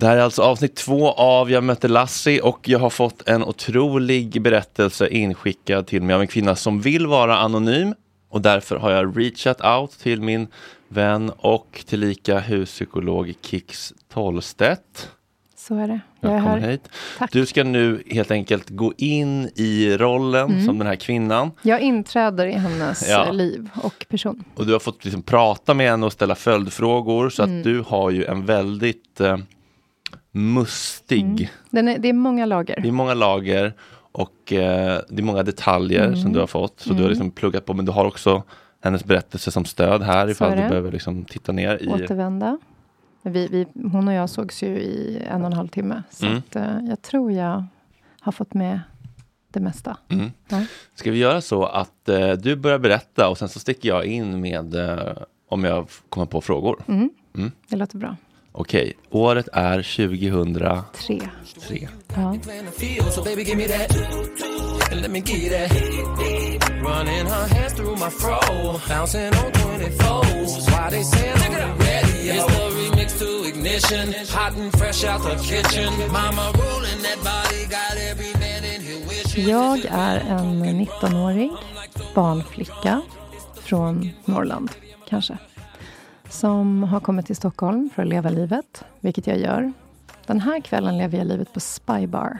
Det här är alltså avsnitt två av Jag mötte Lassie och jag har fått en otrolig berättelse inskickad till mig av en kvinna som vill vara anonym och därför har jag reachat out till min vän och tillika huspsykolog Kix Tollstedt. Så är det. Jag är Välkommen här. hit. Tack. Du ska nu helt enkelt gå in i rollen Mm. som den här kvinnan. Jag inträder i hennes Ja. liv och person. Och du har fått liksom prata med henne och ställa följdfrågor så Mm. att du har ju en väldigt eh, mustig, Den är, det är många lager. det är många lager och eh, det är många detaljer Mm. som du har fått. Så du har liksom pluggat på men du har också hennes berättelse som stöd här ifall du behöver liksom titta ner i. Återvända. Vi, vi, hon och jag sågs ju i en och en halv timme. Så Mm. att, eh, jag tror jag har fått med det mesta. Mm. Ja. Ska vi göra så att eh, du börjar berätta och sen så sticker jag in med eh, om jag kommer på frågor. Mm. Mm. Det låter bra. Okej, året är 2003. Tre. Ja. playing the field, so baby, give me that. And let me give you that. Running her hands through my fro, bouncing on 24s. Why they say I'm on the radio? It's the remix to ignition, hot and fresh out the kitchen. Mama rolling that body, got every man in here wishing. Jag är en 19-årig barnflicka från Norrland, kanske. Som har kommit till Stockholm för att leva livet, vilket jag gör. Den här kvällen lever jag livet på Spy Bar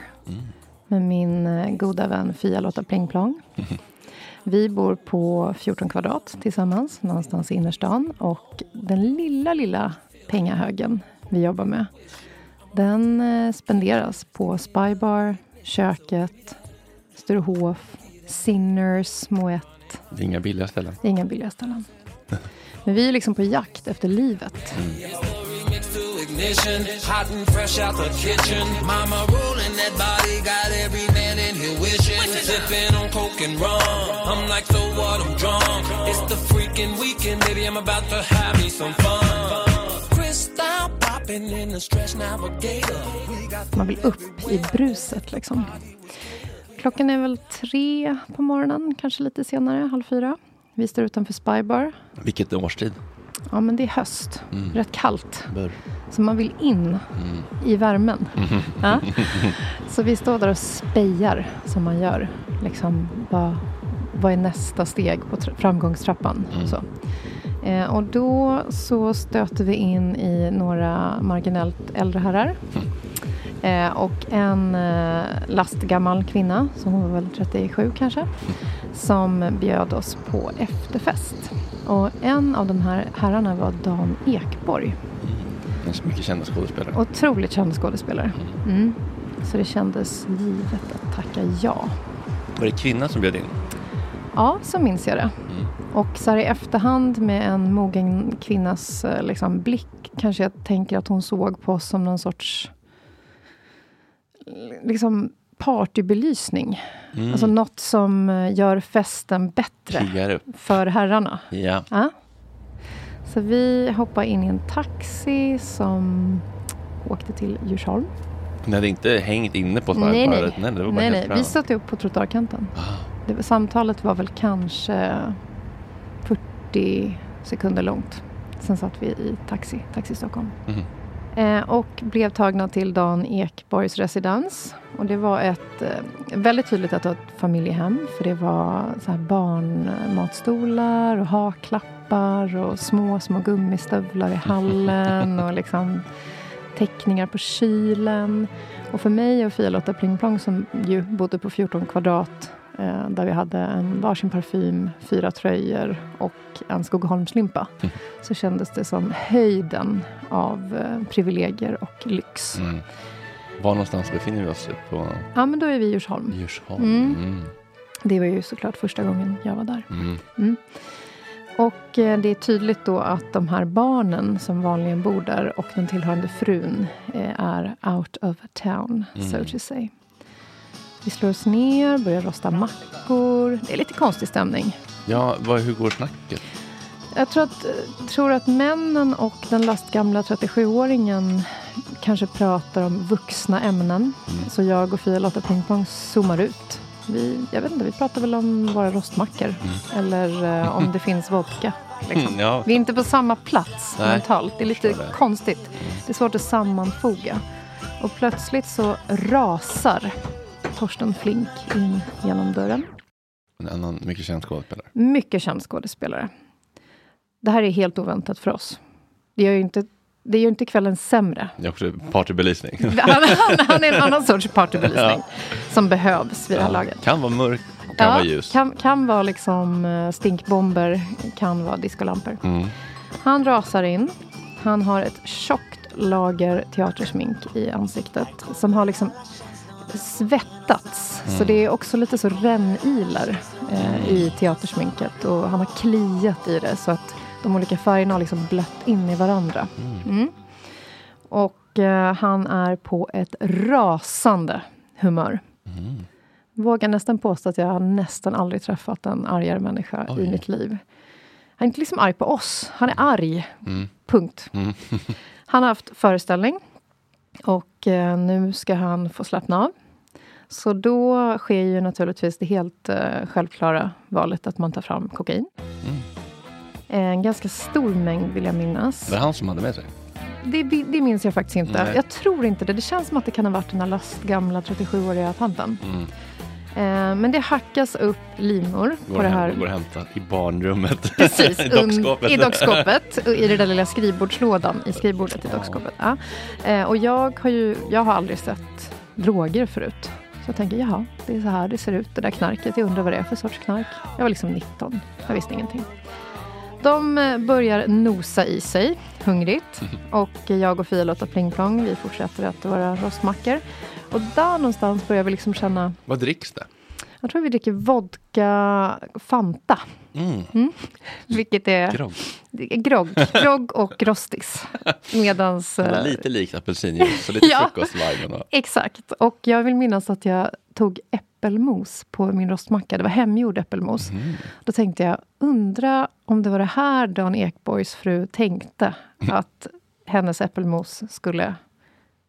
med min eh, goda vän Fia-Lotta Plingplong. Vi bor på 14 kvadrat tillsammans, någonstans i innerstan. Och den lilla, lilla pengahögen vi jobbar med, den eh, spenderas på Spy Bar, köket, Sturehof, Sinners, Moët. Det är inga billiga ställen. Inga billiga ställen. Men vi är liksom på jakt efter livet. Man vill upp i bruset liksom. Klockan är väl tre på morgonen, kanske lite senare, halv fyra. Vi står utanför Spy Bar. Vilket årstid? Ja, men det är höst. Rätt kallt. Bör. Så man vill in i värmen. Ja. Så vi står där och spejar som man gör. Liksom, vad, vad är nästa steg på tra- framgångstrappan? Så. Eh, och då så stöter vi in i några marginellt äldre herrar. Eh, och en eh, lastgammal kvinna, så hon var väl 37 kanske, som bjöd oss på efterfest. Och en av de här herrarna var Dan Ekborg. Det är så mycket kända skådespelare. Otroligt känd skådespelare. Mm. Så det kändes givet att tacka ja. Var det kvinnan som bjöd in? Ja, så minns jag det. Mm. Och så här i efterhand med en mogen kvinnas eh, liksom, blick kanske jag tänker att hon såg på oss som någon sorts liksom partybelysning. Mm. Alltså något som eh, gör festen bättre för herrarna. Ja. Ja. Så vi hoppade in i en taxi som åkte till Djursholm. Ni hade inte hängt inne på Nej, nej. Spybaret? Nej, det var bara Nej, nej. Vi satt upp på trottoarkanten. Ah. Det, samtalet var väl kanske 40 sekunder långt. Sen satt vi i taxi, Taxi Stockholm. Mhm. Eh, och blev tagna till Dan Ekborgs residens. Och det var ett eh, väldigt tydligt att det var ett familjehem. För det var så här barnmatstolar och haklappar och små, små gummistövlar i hallen och liksom teckningar på kylen. Och för mig och Fia-Lotta Plingplong som ju bodde på 14 kvadrat eh, där vi hade en varsin parfym, fyra tröjor och en Skogaholmslimpa Mm. så kändes det som höjden av eh, privilegier och lyx. Mm. Var någonstans befinner vi oss? På Ja, men då är vi i Djursholm. Djursholm? Mm. Mm. Det var ju såklart första gången jag var där. Mm. Och eh, det är tydligt då att de här barnen som vanligen bor där och den tillhörande frun eh, är out of town, so Mm. to say. Vi slår oss ner, börjar rosta mackor. Det är lite konstig stämning. Ja, vad, hur går snacket? Jag tror att, tror att männen och den lastgamla 37-åringen kanske pratar om vuxna ämnen. Mm. Så jag och Fia-Lotta Pingpong zoomar ut. Vi, jag vet inte, vi pratar väl om våra rostmackor. Mm. Eller eh, om det finns vodka. Liksom. Ja. Vi är inte på samma plats Nej, mentalt. Det är lite det. konstigt. Det är svårt att sammanfoga. Och plötsligt så rasar Torsten Flink in genom dörren. En annan mycket känd skådespelare. Mycket känd skådespelare. Det här är helt oväntat för oss. Det gör ju inte, det gör inte kvällen sämre. Det är också partybelysning. Han, han, han är en annan sorts partybelysning som behövs vid det här laget. Kan vara mörk kan vara ljus. Kan, kan vara liksom eh, stinkbomber, kan vara discolampor. Mm. Han rasar in. Han har ett tjockt lager teatersmink i ansiktet som har liksom svettats. Så det är också lite så rännilar eh, i teatersminket och han har kliat i det så att de olika färgerna har liksom blött in i varandra. Mm. Och eh, han är på ett rasande humör. Vågar nästan påstå att jag har nästan aldrig träffat en argare människa Oj. i mitt liv. Han är inte liksom arg på oss, han är arg. Mm. Punkt. han har haft föreställning och eh, nu ska han få slappna av. Så då sker ju naturligtvis det helt eh, självklara valet att man tar fram kokain. En ganska stor mängd vill jag minnas. Det är han som hade med sig. Det, det minns jag faktiskt inte. Nej. Jag tror inte det. Det känns som att det kan ha varit den här lastgamla 37-åriga tanten. Mm. Eh, men det hackas upp linor Går, på det hem, här. går och hämtar i barnrummet. Precis, I un- dockskåpet. i dockskåpet. I den där lilla skrivbordslådan i skrivbordet i dockskåpet. Ja. Eh, och jag har ju jag har aldrig sett droger förut. Så jag tänker, jaha, det är så här det ser ut, det där knarket. Jag undrar vad det är för sorts knark. Jag var liksom 19, jag visste ingenting. De eh, börjar nosa i sig, hungrigt. Och jag och Fia-Lotta Pling Plong, vi fortsätter äta våra rostmackor. Och där någonstans börjar vi liksom känna, Vad dricks det? jag tror vi dricker vodka Fanta. Mm. Vilket är Grogg. grogg, grogg och rostis. Medans... Var eh, lite likt apelsinjuice, så lite Ja. frukostviben. och- Exakt. Och jag vill minnas att jag tog äppelmos på min rostmacka. Det var hemgjord äppelmos. Mm. Då tänkte jag, undra om det var det här Dan Ekborgs fru tänkte att hennes äppelmos skulle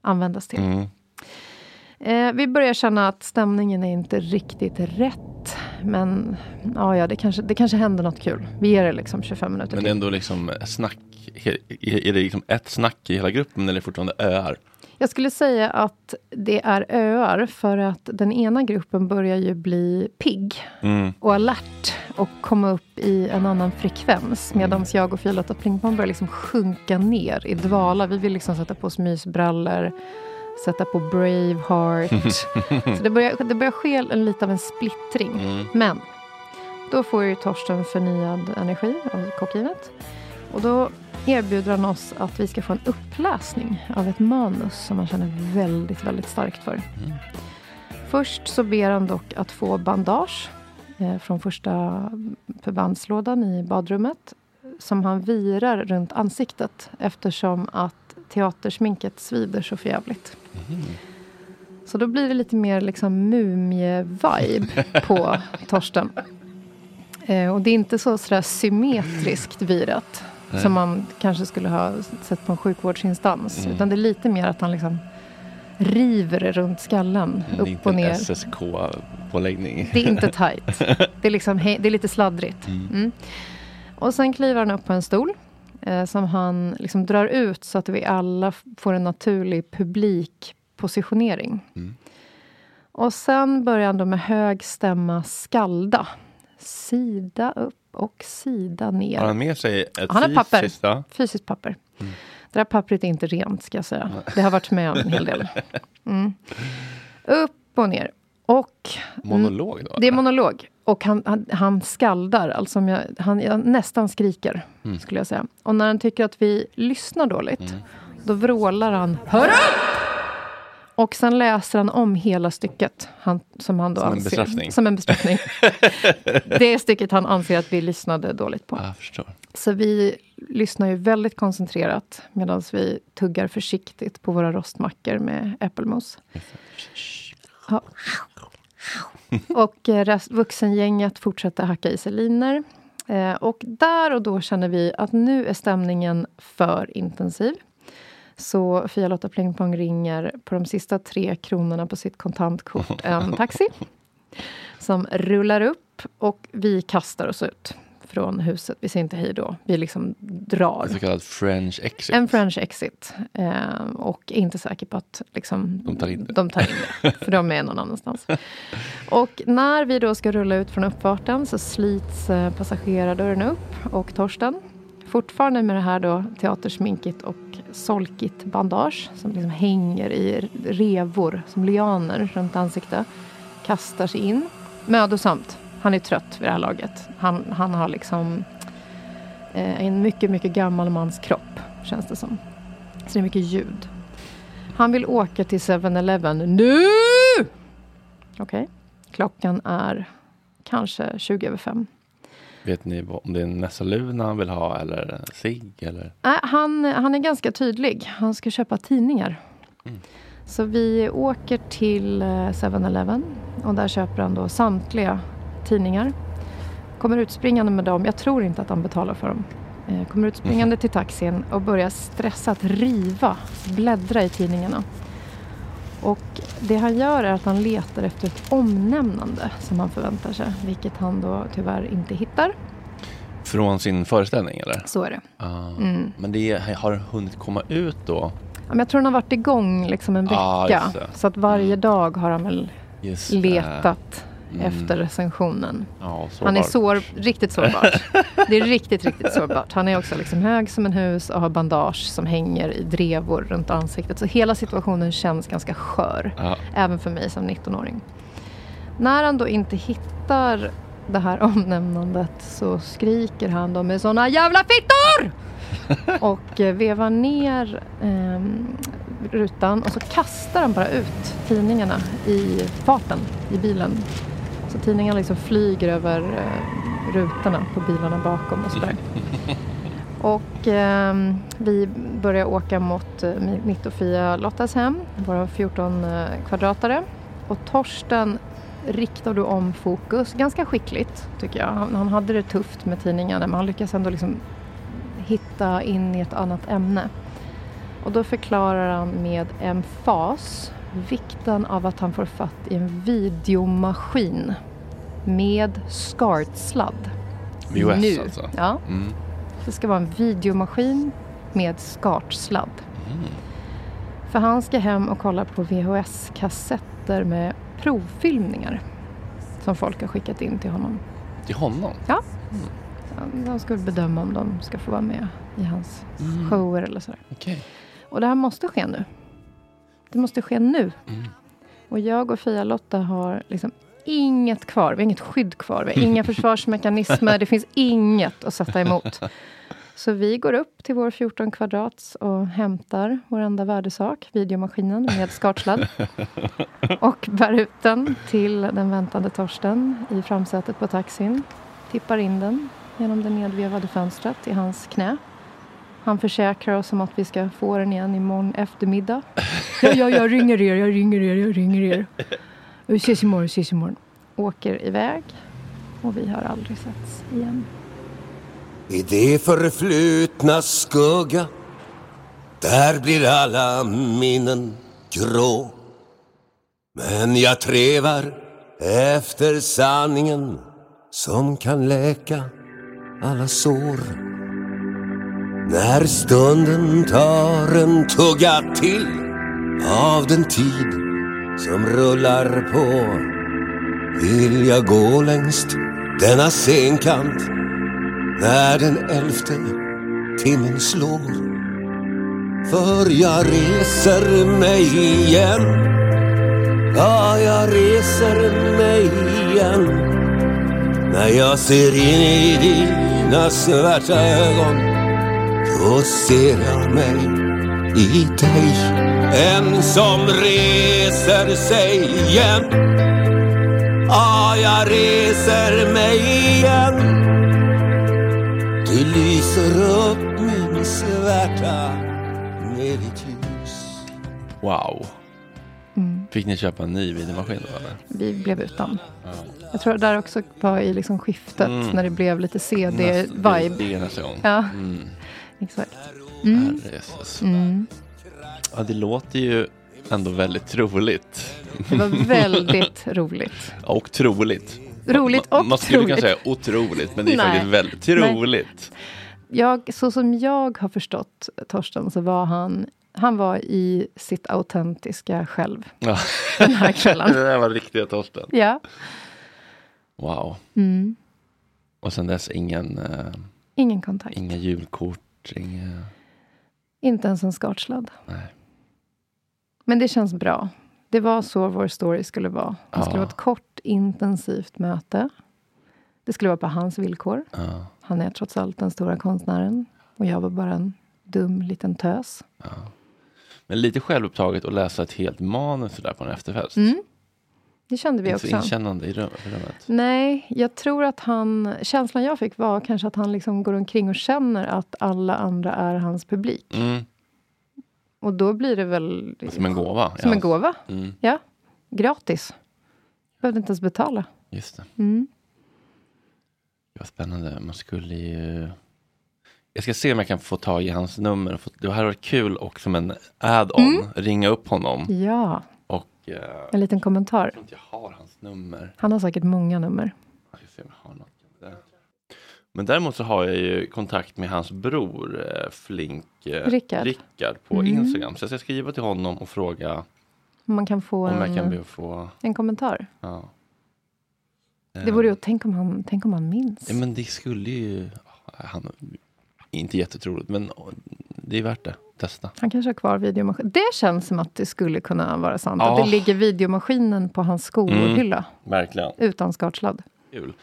användas till. Mm. Eh, vi börjar känna att stämningen är inte riktigt rätt. Men ja, ja det, kanske, det kanske händer något kul. Vi ger det liksom 25 minuter Men det är ändå liksom snack. Är det liksom ett snack i hela gruppen eller är det fortfarande öar? Jag skulle säga att det är öar för att den ena gruppen börjar ju bli pigg Mm. och alert och komma upp i en annan frekvens medan jag och Fia-Lotta Plingpong börjar liksom sjunka ner i dvala. Vi vill liksom sätta på oss mysbrallor, sätta på Braveheart. Så det börjar, det börjar ske en, lite av en splittring. Mm. Men då får ju Torsten förnyad energi av kokainet. Och då erbjuder han oss att vi ska få en uppläsning av ett manus som han känner väldigt, väldigt starkt för. Först så ber han dock att få bandage eh, från första förbandslådan i badrummet som han virar runt ansiktet eftersom att teatersminket svider så förjävligt. Så då blir det lite mer liksom mumie-vibe på Torsten. Eh, och det är inte så sådär symmetriskt virat som man kanske skulle ha sett på en sjukvårdsinstans. Mm. Utan det är lite mer att han liksom river runt skallen, är upp och ner. SSK-påläggning. Det är inte tajt. Det är, liksom, det är lite sladdrigt. Mm. Och sen kliver han upp på en stol eh, som han liksom drar ut så att vi alla får en naturlig publikpositionering. Mm. Och sen börjar han då med hög stämma skalda. Sida upp och sida ner. Har han med sig ett Han har papper. fysiskt... Ja. Fysiskt papper. Det där pappret är inte rent, ska jag säga. Det har varit med om en hel del. Mm. Upp och ner. Och Monolog då? det är monolog. Och han, han, han skaldar, alltså jag, han jag nästan skriker, skulle jag säga. Och när han tycker att vi lyssnar dåligt, då vrålar han Hör upp! Och sen läser han om hela stycket. Han, som han då Som en anser, bestraffning. Som en bestraffning. det stycket han anser att vi lyssnade dåligt på. Så vi lyssnar ju väldigt koncentrerat medan vi tuggar försiktigt på våra rostmackor med äppelmos. Ja. Och eh, vuxengänget fortsätter hacka i sig linor. Eh, och där och då känner vi att nu är stämningen för intensiv. Så Fia-Lotta Plingpong ringer på de sista tre kronorna på sitt kontantkort en taxi som rullar upp och vi kastar oss ut. Från huset. Vi säger inte hej då. Vi liksom drar. En så kallad French exit. En French exit. Eh, och är inte säker på att liksom, De tar in det. de tar in det. För de är någon annanstans. Och när vi då ska rulla ut från uppfarten så slits eh, passagerardörren upp och Torsten, fortfarande med det här då teatersminkigt och solkigt bandage som liksom hänger i revor som lianer runt ansiktet, kastar sig in. Mödosamt. Han är trött vid det här laget. Han, han har liksom eh, en mycket, mycket gammal mans kropp, känns det som. Så det är mycket ljud. Han vill åka till 7-Eleven nu! Okej. Klockan är kanske 20 över fem. Vet ni om det är en Nessaluna han vill ha eller cigg eller? Nej, han, han är ganska tydlig. Han ska köpa tidningar. Så vi åker till eh, 7-Eleven och där köper han då samtliga tidningar. Kommer utspringande med dem. Jag tror inte att han betalar för dem. Eh, Kommer utspringande till taxin och börjar stressat riva, bläddra i tidningarna. Och det han gör är att han letar efter ett omnämnande som han förväntar sig, vilket han då tyvärr inte hittar. Från sin föreställning eller? Så är det. Ah. Mm. Men det har hunnit komma ut då? Ja, jag tror han har varit igång liksom en Ja, vecka. det. så att varje Mm. dag har han väl Just letat Mm. efter recensionen. Ja, Han är sår, riktigt sårbar. Det är riktigt, riktigt sårbart. Han är också liksom hög som en hus och har bandage som hänger i drevor runt ansiktet. Så hela situationen känns ganska skör. Ja. Även för mig som 19-åring. När han då inte hittar det här omnämnandet så skriker han då med såna jävla fittor! och eh, vevar ner ehm, rutan och så kastar han bara ut tidningarna i farten i bilen. Tidningarna liksom flyger över eh, rutorna på bilarna bakom och sådär. Och ehm, vi börjar åka mot eh, mitt och Fia Lottas hem, våra 14 eh, kvadratare. Och Torsten riktar då om fokus ganska skickligt tycker jag. Han, han hade det tufft med tidningarna men han lyckas ändå liksom hitta in i ett annat ämne. Och då förklarar han med emfas vikten av att han får fatt i en videomaskin med SCART-sladd. VHS nu. alltså? Ja, Mm. det ska vara en videomaskin med SCART-sladd. Mm. För han ska hem och kolla på VHS-kassetter med provfilmningar som folk har skickat in till honom. Till honom? Så De ska bedöma om de ska få vara med i hans Mm. shower eller sådär. Okej. Och det här måste ske nu. Det måste ske nu. Mm. Och jag och Fia-Lotta har liksom inget kvar. Vi har inget skydd kvar. Vi har inga försvarsmekanismer. Det finns inget att sätta emot. Så vi går upp till vår 14 kvadrats och hämtar vår enda värdesak, videomaskinen med skartsladd. Och bär ut den till den väntande Torsten i framsätet på taxin. Tippar in den genom det nedvevade fönstret i hans knä. Han försäkrar oss om att vi ska få den igen imorgon eftermiddag. Ja, ja, jag ringer er, jag ringer er, jag ringer er. Vi ses imorgon, ses imorgon. Åker iväg och vi har aldrig setts igen. I det förflutna skugga Där blir alla minnen grå Men jag trevar efter sanningen Som kan läka alla sår När stunden tar en tugga till Av den tid som rullar på Vill jag gå längst denna scenkant när den elfte timmen slår. För jag reser mig igen. Ja, jag reser mig igen. När jag ser in i dina svarta ögon. Då ser jag mig i dig. En som reser sig igen. Ja, jag reser mig igen. Du lyser upp min svärta med ditt ljus Wow. Mm. Fick ni köpa en ny videomaskin då eller? Vi blev utan. Jag tror det där också var i liksom skiftet Mm. när det blev lite Nästa- CD-vibe. Är nästa gång. Ja, Mm. exakt. Mm. Ja, det låter ju ändå väldigt troligt. Det var väldigt roligt. Och troligt. Roligt och Man skulle troligt. säga otroligt, men det är Nej. faktiskt väldigt troligt. Jag, så som jag har förstått Torsten så var han, han var i sitt autentiska själv Ja. den här kvällen. det där var riktiga Torsten. Ja. Wow. Mm. Och sen dess ingen, eh, Ingen kontakt. inga julkort, inga... Inte ens en skartsladd. Nej. Men det känns bra. Det var så vår story skulle vara. Det skulle Ja. vara ett kort, intensivt möte. Det skulle vara på hans villkor. Ja, Han är trots allt den stora konstnären. Och jag var bara en dum liten tös. Men lite självupptaget att läsa ett helt manus där på en efterfest. Mm. Det kände vi Inte så också. inkännande i rum- i rummet. Nej, jag tror att han... Känslan jag fick var kanske att han liksom går omkring och känner att alla andra är hans publik. Mm. Och då blir det väl... Som en gåva. Som ja. en gåva. Mm. Ja. Gratis. Behövde inte ens betala. Just det. Mm. Det var spännande. Man skulle ju... Jag ska se om jag kan få tag i hans nummer. Det hade varit kul och som en add-on Mm. ringa upp honom. Ja, Och jag en liten kommentar. tror inte jag har hans nummer. Han har säkert många nummer. Jag ska se om jag har något. Men däremot så har jag ju kontakt med hans bror eh, Flink eh, Rickard. Rickard på Mm. Instagram. Så jag ska skriva till honom och fråga Om man kan få om jag en, kan be få... en kommentar. Ja. Det vore ju, tänk om han, tänk om han minns. Ja, men det skulle ju... Han, inte jättetroligt, men det är värt det. Testa. Han kanske har kvar videomaskin. Det känns som att det skulle kunna vara sant. Ja. Att det ligger videomaskinen på hans skohylla. Verkligen. Utan skartsladd. Kul.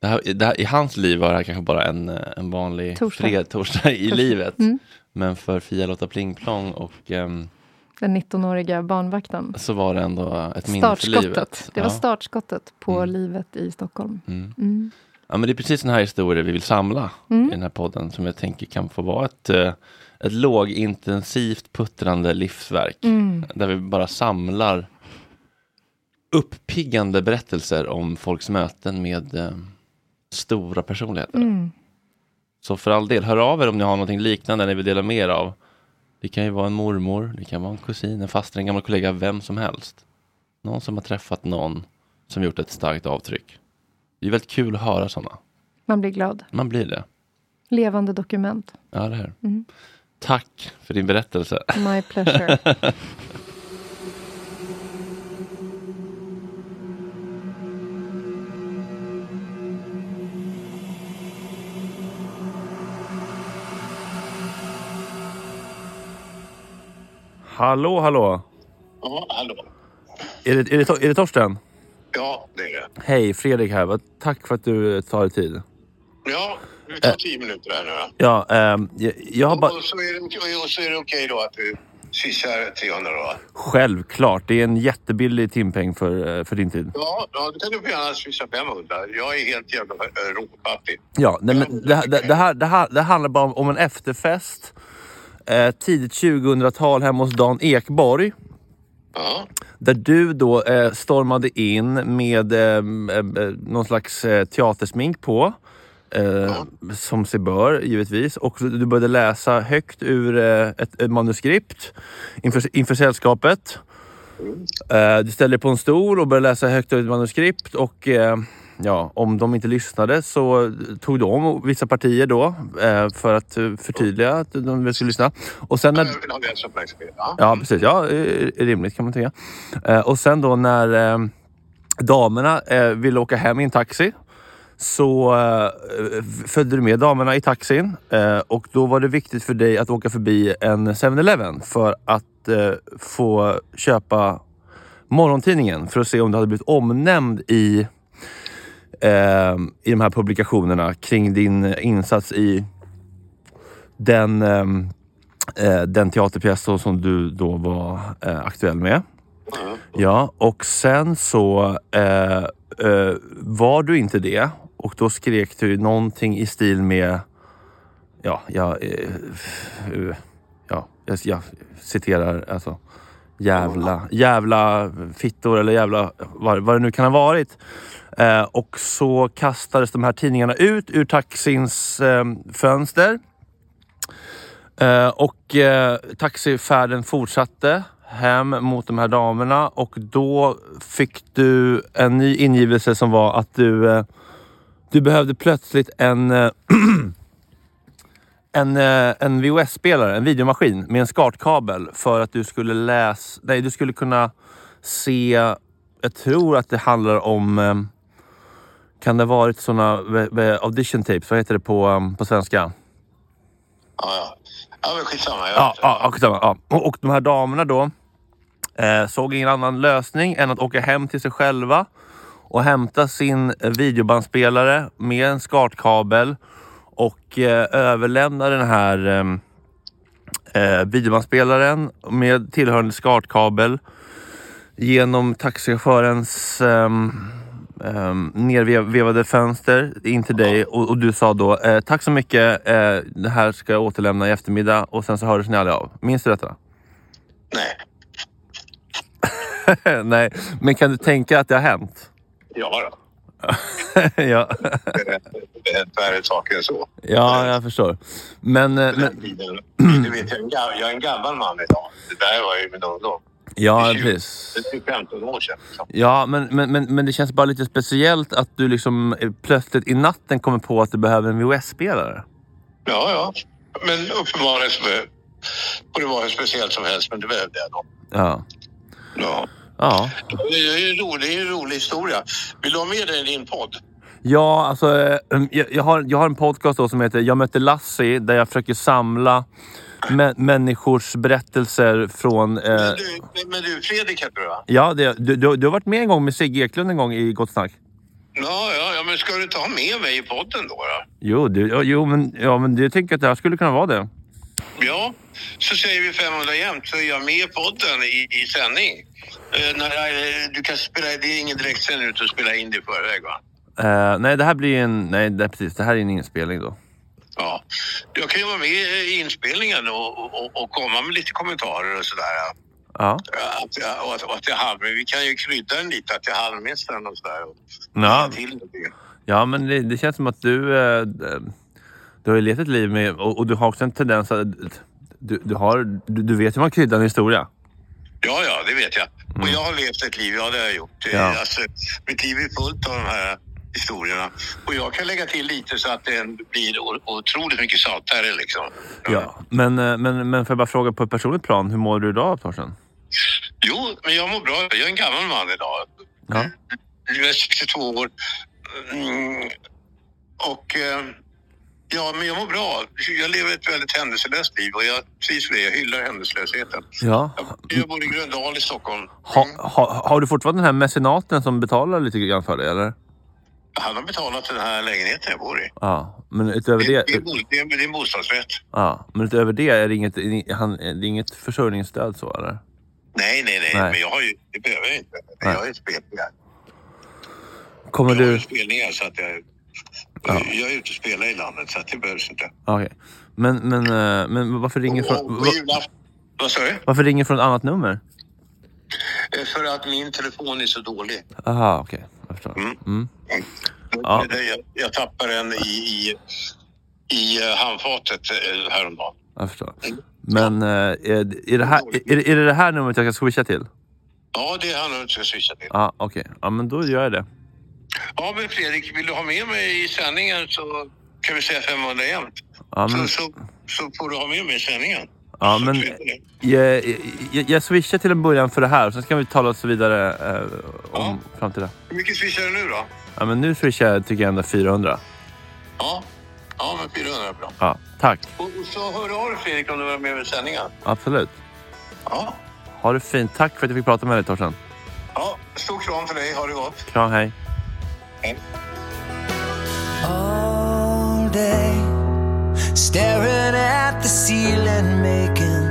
Det här, det här, I hans liv var det här kanske bara en, en vanlig Torsdag. fred, torsdag i livet. Mm. Men för Fia-Lotta Plingplong och ehm, Den 19-åriga barnvakten. så var det ändå ett minne för livet. Det var ja. startskottet på Mm. livet i Stockholm. Mm. Mm. Ja, men det är precis den här historien vi vill samla Mm. i den här podden som jag tänker kan få vara ett, eh, ett lågintensivt puttrande livsverk. Mm. Där vi bara samlar uppiggande berättelser om folks möten med eh, stora personligheter. Mm. Så för all del, hör av er om ni har någonting liknande ni vill dela mer av. Det kan ju vara en mormor, det kan vara en kusin, en faster, en gammal kollega, vem som helst. Någon som har träffat någon som gjort ett starkt avtryck. Det är väldigt kul att höra sådana. Man blir glad. Man blir det. Levande dokument. Ja, det här. Mm. Tack för din berättelse. My pleasure. Hallå, hallå. Ja, hallå. Är det, är det, är det Torsten? Ja, det är det. Hej, Fredrik här. Tack för att du tar dig tid. Ja, det tar tio minuter här nu då. Ja, ehm, jag, jag har bara... Och så är det, och så är det okej då att du swishar 300 då? Självklart, det är en jättebillig timpeng för, eh, för din tid. Ja, ja, då kan du gärna swisha 500. Jag är helt jävla råfattig. Ja, nej, men det, det, det, här, det, här, det handlar bara om, om en efterfest. Eh, tidigt 2000-tal hemma hos Dan Ekborg. Ja, Där du då eh, stormade in med eh, eh, någon slags eh, teatersmink på. Eh, Som sig bör givetvis. Och du började läsa högt ur eh, ett, ett manuskript inför, inför sällskapet. Eh, du ställde dig på en stol och började läsa högt ur ett manuskript. Och eh, ja, om de inte lyssnade så tog om vissa partier då eh, för att eh, förtydliga att de skulle lyssna. Och sen när. Ja. Precis. Ja, eh, rimligt kan man tycka. Och sen då när damerna ville åka hem i en taxi så följde du med damerna i taxin och då var det viktigt för dig att åka förbi en 7-Eleven för att få köpa morgontidningen för att se om du hade blivit omnämnd i, eh, i de här publikationerna kring din insats i den ehm, eh, den teaterpjäs som du då var eh, aktuell med. Ja, och sen så eh, eh, var du inte det och då skrek du någonting i stil med Ja, jag, eh, ja, jag, jag citerar alltså jävla, jävla fittor eller jävla vad, vad det nu kan ha varit. Eh, och så kastades de här tidningarna ut ur taxins eh, fönster. Eh, och eh, taxifärden fortsatte hem mot de här damerna och då fick du en ny ingivelse som var att du, eh, du behövde plötsligt en, eh, en, en VHS-spelare, en videomaskin med en SCART-kabel för att du skulle läsa, nej du skulle kunna se, jag tror att det handlar om eh, kan det ha varit såna eh, audition tapes, vad heter det på, eh, på svenska? Ja, ja. Ja, men skitsamma. Ja, ja, skitsamma, ja. Och, och de här damerna då eh, såg ingen annan lösning än att åka hem till sig själva och hämta sin eh, videobandspelare med en SCART-kabel och eh, överlämna den här eh, eh, videobandspelaren med tillhörande SCART-kabel genom taxichaufförens um, um, nervevade fönster in till dig och, och du sa då eh, tack så mycket, eh, det här ska jag återlämna i eftermiddag och sen så hördes ni aldrig av. Minns du detta? Nej. Nej, men kan du tänka att det har hänt? Ja, då. ja. Det är värre saker än så. ja, jag förstår. Men, eh, men den tiden, du vet, jag är, en gammal, jag är en gammal man idag. Det där var ju min ungdom. Ja, precis. Det är 15 år sedan. Liksom. Ja, men, men, men, men det känns bara lite speciellt att du liksom plötsligt i natten kommer på att du behöver en VHS-spelare. Ja, ja. Men uppenbarligen så får det vara hur speciellt som helst, men det behövde jag då. Ja. Ja. Ja. Det är ju en rolig, det är ju en rolig historia. Vill du ha med dig i din podd? Ja, alltså eh, jag, jag, har, jag har en podcast som heter Jag mötte Lassie där jag försöker samla mä- människors berättelser från... Eh, Men, du, men du, Fredrik heter du va? ja, det, du, du, du har varit med en gång med Sigge Eklund en gång i Gott Snack. Ja, ja, ja, men ska du ha med mig i podden då? då? Jo, du, jo men, ja, men du tänker att det här skulle kunna vara det. Ja, så säger vi 500 jämt så är jag med i podden i, i sändning. Eh, när, eh, du kan spela, det är ingen direktsändning utan spela in det i förväg va? Eh, nej, det här blir en... Nej, det, precis. Det här är en inspelning då. Ja. Jag kan ju vara med i inspelningen och, och, och komma med lite kommentarer och sådär. Ja. Att, jag- och att, och att jag halv, vi kan ju krydda den lite, att jag är halvmästaren och sådär. Och Ja, till det. ja men det, det känns som att du... Eh, du har ju levt ett liv med... Och, och du har också en tendens att... Du, du, har, du, du vet hur man kryddar en historia. Ja, ja, det vet jag. Och jag har levt ett liv, ja det har jag gjort. Mm. Ja. Alltså, mitt liv är fullt av de här historierna. Och jag kan lägga till lite så att det blir otroligt mycket saltare liksom. Ja. Men, eh, men, men får jag bara fråga på ett personligt plan, hur mår du idag Torsten? Jo, men jag mår bra. Jag är en gammal man idag. Ja. Jag är 62 år. Mm. Och eh, ja, men jag mår bra. Jag lever ett väldigt händelselöst liv och jag trivs med det. Jag hyllar händelselösheten. ja. Jag, jag bor i Gröndal i Stockholm. Ha, ha, har du fortfarande den här mecenaten som betalar lite grann för dig eller? Han har betalat den här lägenheten jag bor i. Ja, men utöver Det, det... det, är, bo- det, är, det är en bostadsrätt. Ja, men utöver det är det inget, han, det är inget försörjningsstöd så eller? Nej, nej, nej, Nej. Men jag har ju, det behöver jag inte. Nej. Jag har ju spelningar. Kommer Jag har du... ju spelningar så att jag... Jag är ute och spelar i landet så att det behövs inte. Okej. Men, men, eh, men varför ringer Och, från... och va-. Vad sa du? Varför ringer från ett annat nummer? Eh, För att min telefon är så dålig. Aha, okej. Jag förstår. Mm. Mm. Ja. Jag, jag tappade den i, i, i eh, handfatet eh, häromdagen. Jag förstår. Men eh, är, är, det här, är, är det det här numret jag ska swisha till? Ja, det är han jag ska swisha till. Ja, okej. Ja, men då gör jag det. Ja, men Fredrik, vill du ha med mig i sändningen så kan vi säga 500 jämt. Ja, men, Så, så, så får du ha med mig i sändningen. Ja, men jag, jag, jag swishar till en början för det här. Sen ska vi tala oss vidare eh, om framtida. Hur mycket swishar du nu då? Ja, men nu swishar jag tycker jag ändå 400. Ja, ja men 400 är bra. Ja, tack. Och, och så hör av dig Fredrik om du vill vara med i sändningen. Absolut. Ja. Ha det fint. Tack för att jag fick prata med dig Torsten. ja, stor kram för dig. Ha det gott. Kram, hej. all staring at the ceiling, making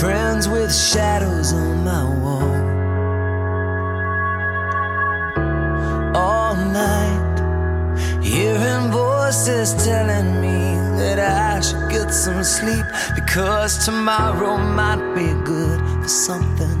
friends with shadows on my wall. All night, hearing voices telling me that I should get some sleep because tomorrow might be good for something.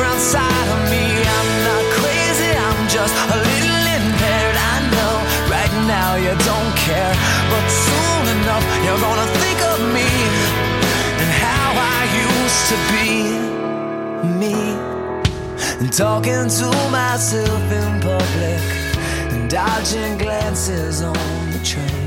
Inside of me. I'm not crazy, I'm just a little impaired. I know right now you don't care, but soon enough you're gonna think of me and how I used to be me. And talking to myself in public and dodging glances on the train.